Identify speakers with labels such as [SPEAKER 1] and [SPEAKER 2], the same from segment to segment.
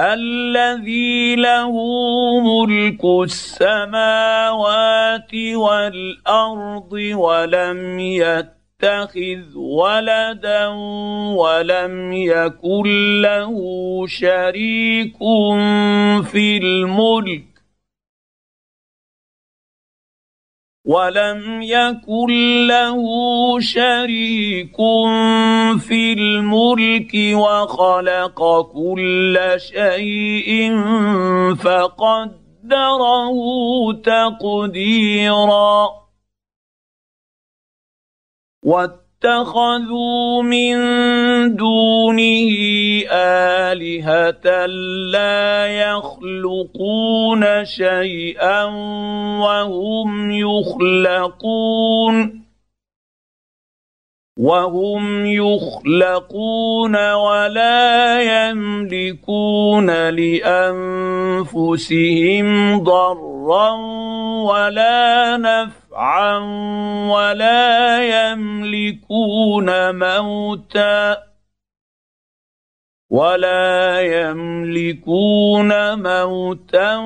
[SPEAKER 1] الذي له ملك السماوات والأرض ولم يتخذ ولدا ولم يكن له شريك في الملك ولم يكن له شريك في الملك وخلق كل شيء فقدره تقديرا اتخذوا من دونه آلهة لا يخلقون شيئا وهم يخلقون وهم يخلقون ولا يملكون لأنفسهم ضرا ولا نفعا ولا يملكون موتا ولا يملكون موتا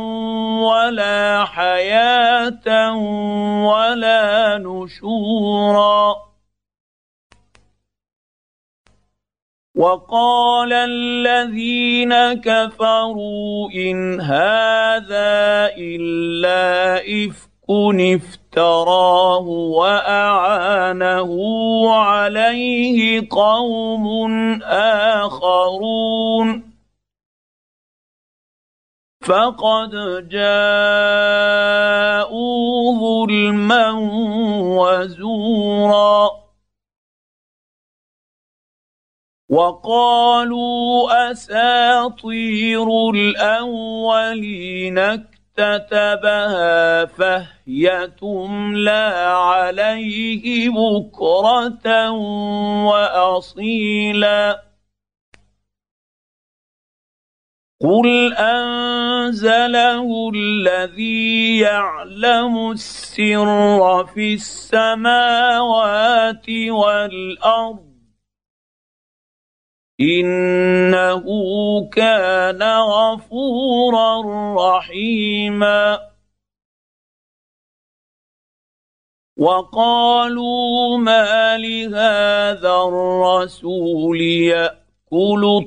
[SPEAKER 1] ولا حياة ولا نشورا وقال الذين كفروا إن هذا إلا إفك افتراه وأعانه عليه قوم آخرون. فقد جاءوا ظلما وزورا. وقالوا أساطير الأولين اكتتبها فهي تملى عليه بكرة وأصيلا. قل انزله الذي يعلم السر في السماوات والارض إنه كان غفورا رحيما. وقالوا ما لهذا الرسول يأكل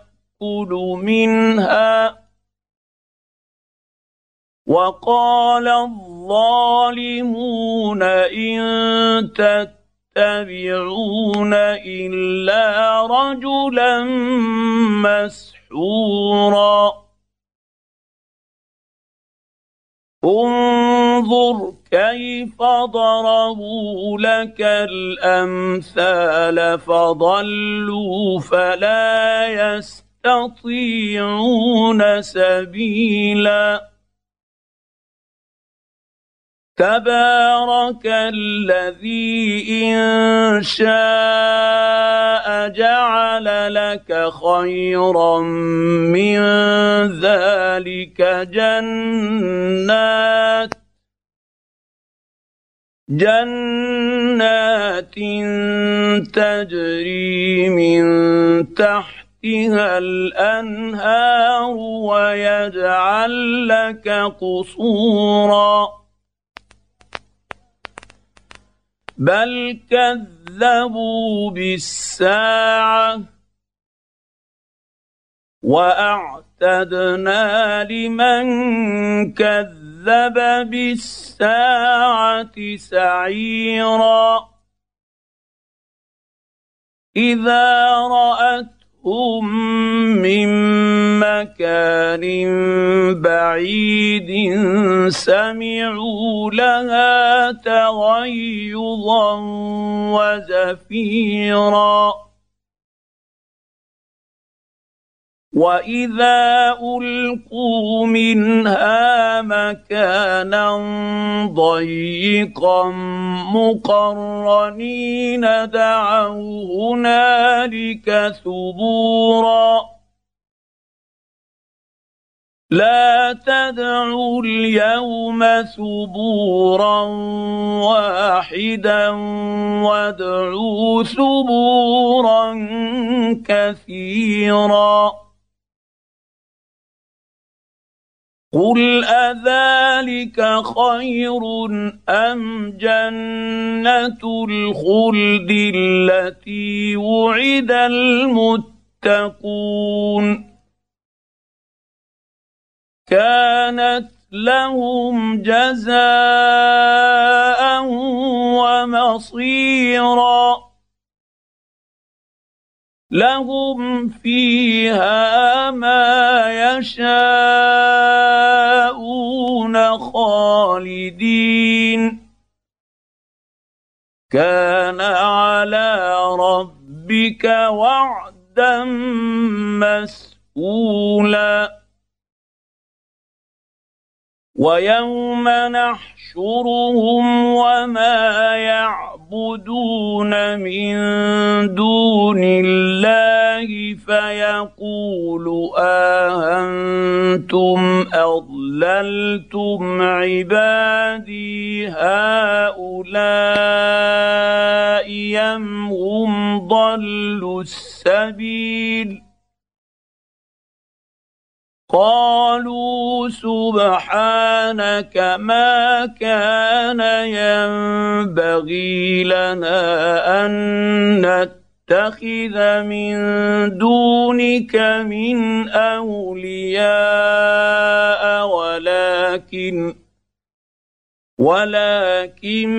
[SPEAKER 1] يأكل منها. وقال الظالمون إن تتبعون إلا رجلا مسحورا. انظر كيف ضربوا لك الأمثال فضلوا فلا يستطيعون يستطيعون سبيلا. تبارك الذي إن شاء جعل لك خيرا من ذلك جنات. جنات تجري من تحت تحتها الانهار ويجعل لك قصورا بل كذبوا بالساعة واعتدنا لمن كذب بالساعة سعيرا اذا راتهم من مكان بعيد سمعوا لها تغيظا وزفيرا. واذا القوا منها مكانا ضيقا مقرنين دعوا هنالك ثبورا لا تدعوا اليوم ثبورا واحدا وادعوا ثبورا كثيرا قل اذلك خير ام جنه الخلد التي وعد المتقون كانت لهم جزاء ومصيرا لهم فيها ما يشاءون خالدين. كان على ربك وعدا مسئولا ويوم نحشرهم وما يعبدون من دون الله فيقول آهنتم أضللتم عبادي هؤلاء أم هم ضلوا السبيل قالوا سبحانك ما كان ينبغي لنا أن نتخذ من دونك من أولياء ولكن ولكن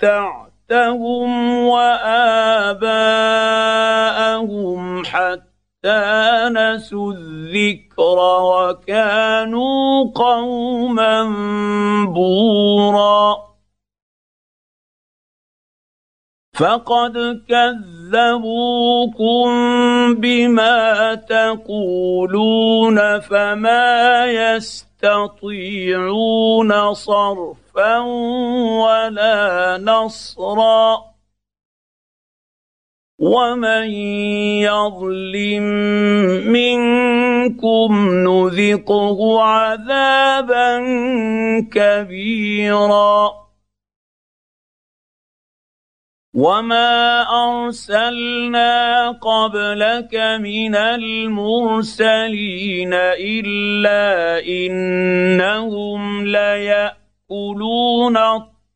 [SPEAKER 1] متعتهم وآباءهم حتى نسوا الذكر وكانوا قوما بورا. فقد كذبوكم بما تقولون فما يستطيعون صرفا ولا نصرا. ومن يظلم منكم نذقه عذابا كبيرا وما ارسلنا قبلك من المرسلين الا انهم لياكلون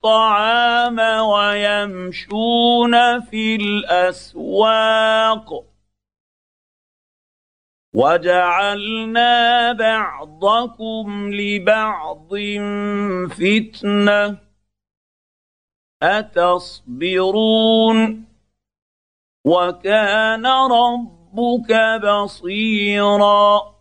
[SPEAKER 1] الطعام ويمشون في الأسواق. وجعلنا بعضكم لبعض فتنة. أتصبرون؟ وكان ربك بصيرا.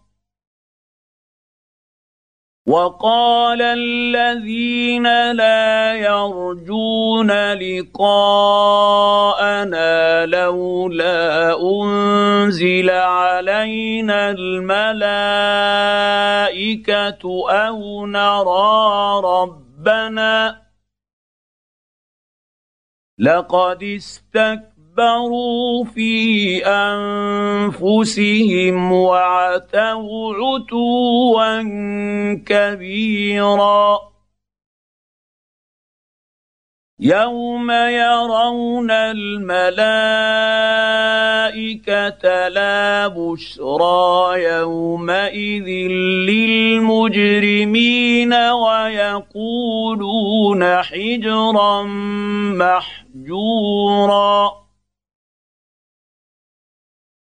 [SPEAKER 1] وقال الذين لا يرجون لقاءنا لولا أنزل علينا الملائكة أو نرى ربنا لقد استكبروا استكبروا في انفسهم وعتوا عتوا كبيرا يوم يرون الملائكه لا بشرى يومئذ للمجرمين ويقولون حجرا محجورا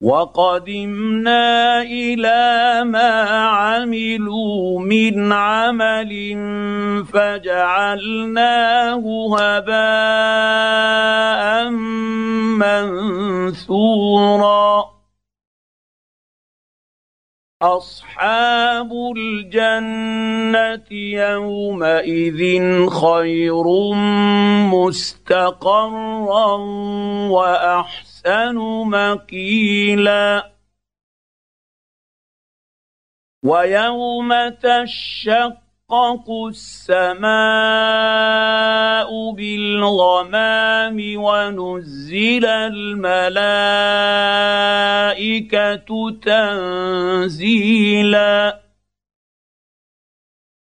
[SPEAKER 1] وقدمنا إلى ما عملوا من عمل فجعلناه هباء منثورا. أصحاب الجنة يومئذ خير مستقرا وأحسن مقيلا. ويوم تشق تشقق السماء بالغمام ونزل الملائكة تنزيلا.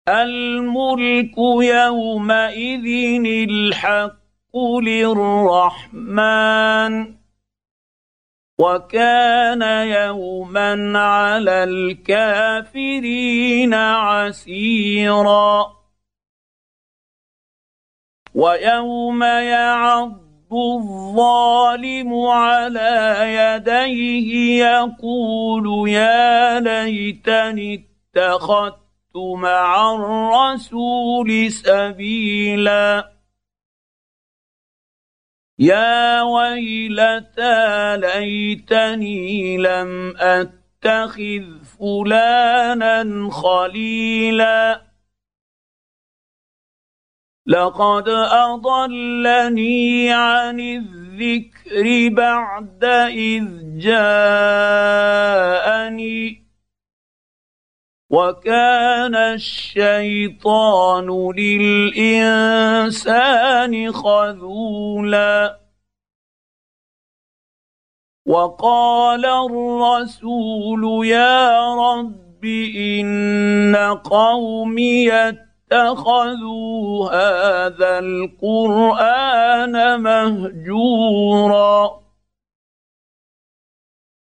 [SPEAKER 1] الملك يومئذ الحق للرحمن. وكان يوما على الكافرين عسيرا. ويوم يعض الظالم على يديه يقول يا ليتني اتخذت مع الرسول سبيلا. يا ويلتى ليتني لم أتخذ فلانا خليلا. لقد أضلني عن الذكر بعد إذ جاءني. وكان الشيطان للإنسان خذولا. وقال الرسول يا رب إن قومي اتخذوا هذا القرآن مهجورا.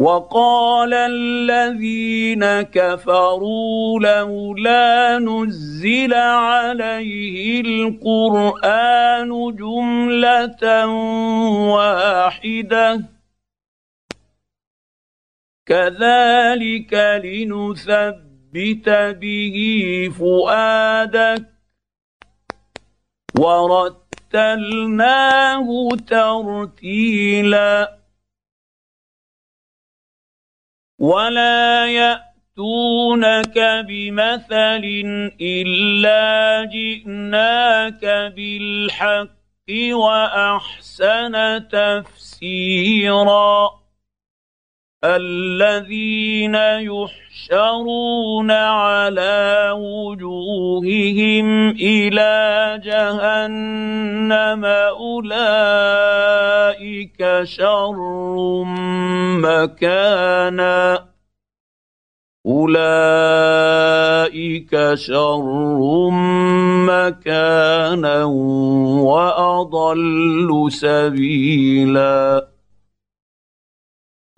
[SPEAKER 1] وقال الذين كفروا لولا نزل عليه القرآن جملة واحدة. كذلك لنثبت به فؤادك. ورتلناه ترتيلا. ولا ياتونك بمثل الا جئناك بالحق واحسن تفسيرا الذين يحشرون على وجوههم إلى جهنم أولئك شر مكانا. أولئك شر مكانا وأضل سبيلا.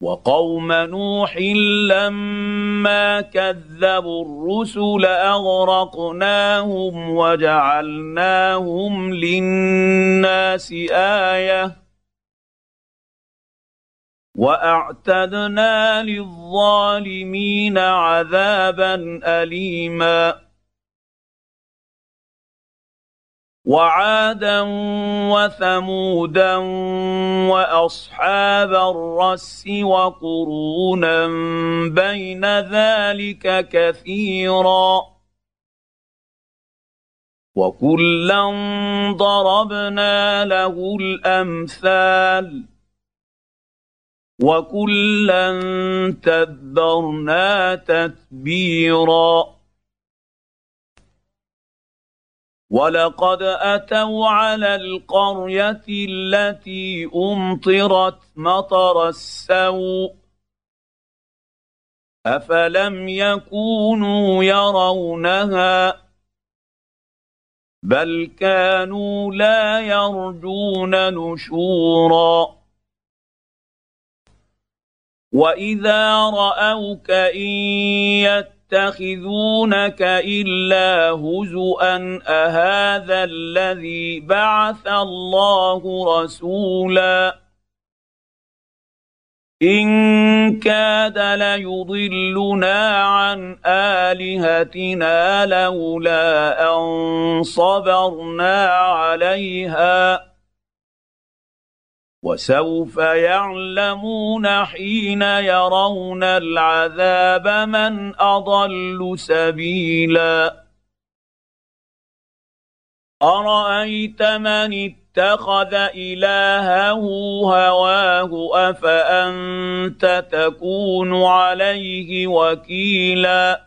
[SPEAKER 1] وقوم نوح لما كذبوا الرسل أغرقناهم وجعلناهم للناس آية وأعتدنا للظالمين عذابا اليما وعادا وثمودا وأصحاب الرس وقرونا بين ذلك كثيرا وكلا ضربنا له الأمثال وكلا تبرنا تتبيرا ولقد اتوا على القريه التي امطرت مطر السوء افلم يكونوا يرونها بل كانوا لا يرجون نشورا واذا راوك ان يتخذونك إلا هزءا أهذا الذي بعث الله رسولا؟ إن كاد ليضلنا عن آلهتنا لولا أن صبرنا عليها. وسوف يعلمون حين يرون العذاب من أضل سبيلا. أرأيت من اتخذ إلهه هواه؟ أفأنت تكون عليه وكيلا؟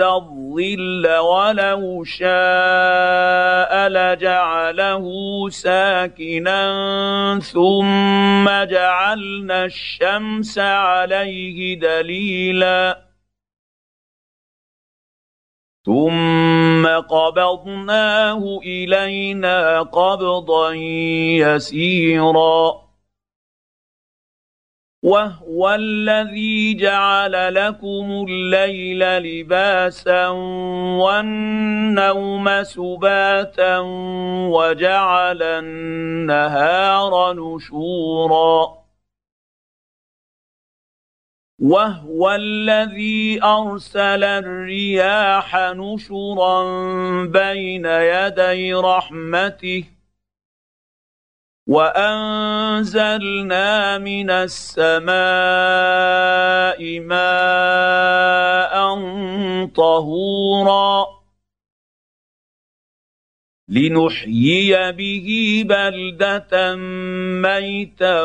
[SPEAKER 1] الظل ولو شاء لجعله ساكنا ثم جعلنا الشمس عليه دليلا ثم قبضناه الينا قبضا يسيرا وهو الذي جعل لكم الليل لباسا والنوم سباتا وجعل النهار نشورا وهو الذي ارسل الرياح نشرا بين يدي رحمته وانزلنا من السماء ماء طهورا لنحيي به بلده ميتا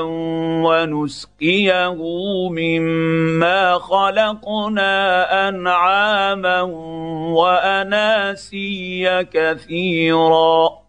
[SPEAKER 1] ونسقيه مما خلقنا انعاما واناسيا كثيرا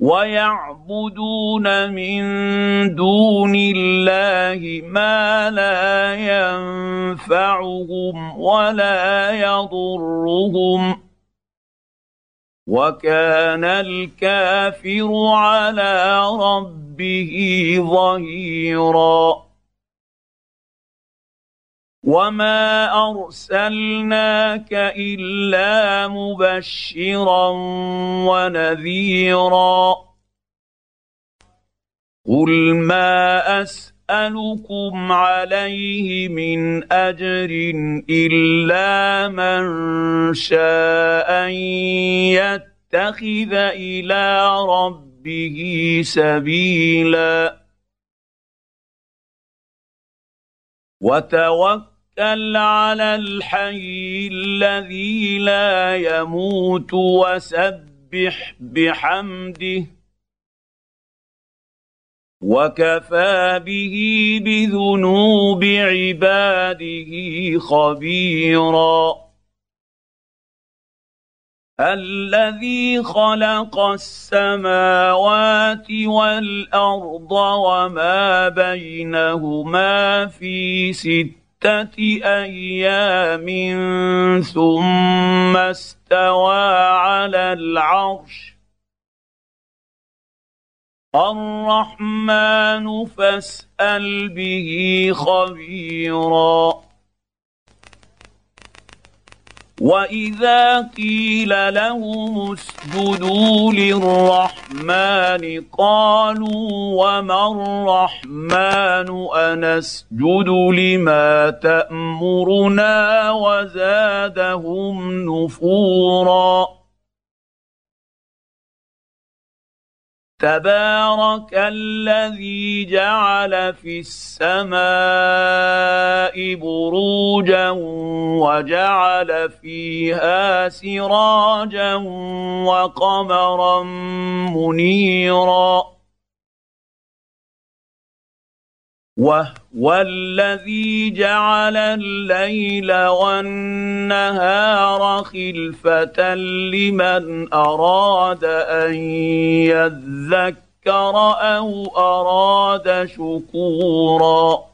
[SPEAKER 1] ويعبدون من دون الله ما لا ينفعهم ولا يضرهم. وكان الكافر على ربه ظهيرا. وما ارسلناك الا مبشرا ونذيرا قل ما اسالكم عليه من اجر الا من شاء ان يتخذ إلى ربه سبيلا وتوكل توكل على الحي الذي لا يموت وسبح بحمده. وكفى به بذنوب عباده خبيرا. الذي خلق السماوات والأرض وما بينهما في سته أيام ثم استوى على العرش. الرحمن فاسأل به خبيرا. واذا قيل لهم اسجدوا للرحمن قالوا وما الرحمن انسجد لما تامرنا وزادهم نفورا تبارك الذي جعل في السماء بروجا وجعل فيها سراجا وقمرا منيرا وهو الذي جعل الليل والنهار خلفه لمن اراد ان يذكر أو اراد شكورا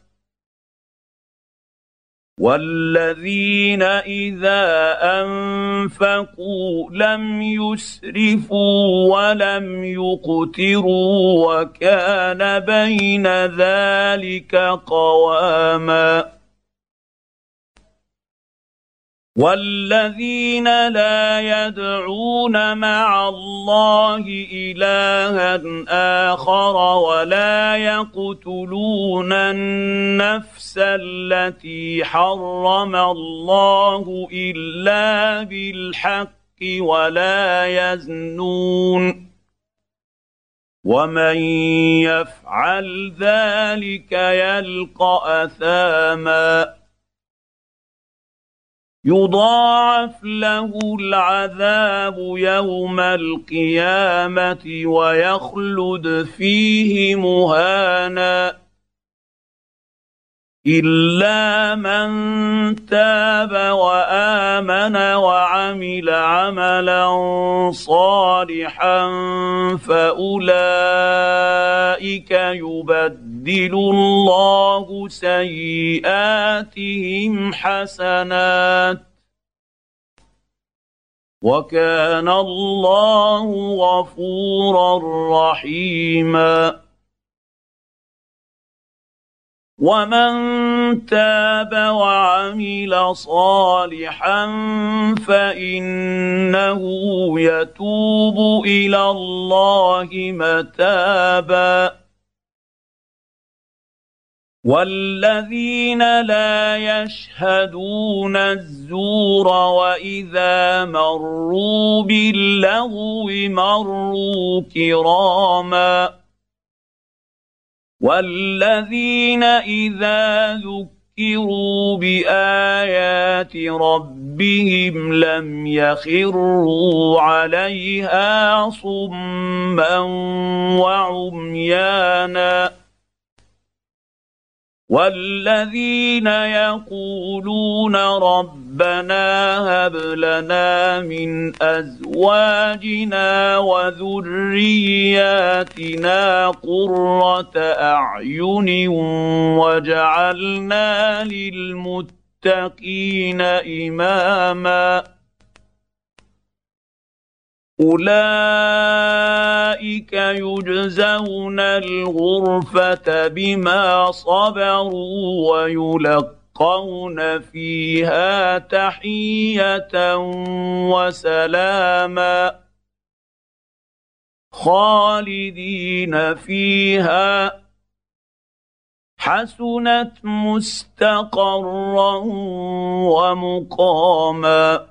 [SPEAKER 1] والذين اذا انفقوا لم يسرفوا ولم يقتروا وكان بين ذلك قواما والذين لا يدعون مع الله الها اخر ولا يقتلون النفس التي حرم الله الا بالحق ولا يزنون ومن يفعل ذلك يلقى اثاما يضاعف له العذاب يوم القيامة ويخلد فيه مهانا. الا من تاب وامن وعمل عملا صالحا فاولئك يبدل الله سيئاتهم حسنات وكان الله غفورا رحيما ومن تاب وعمل صالحا فانه يتوب إلى الله متابا والذين لا يشهدون الزور واذا مروا باللغو مروا كراما والذين اذا ذكروا بايات ربهم لم يخروا عليها صما وعميانا والذين يقولون ربنا هب لنا من أزواجنا وذرياتنا قرة أعين وجعلنا للمتقين إماما أولئك يجزون الغرفة بما صبروا ويلقون فيها تحية وسلاما خالدين فيها. حسنت مستقرا ومقاما.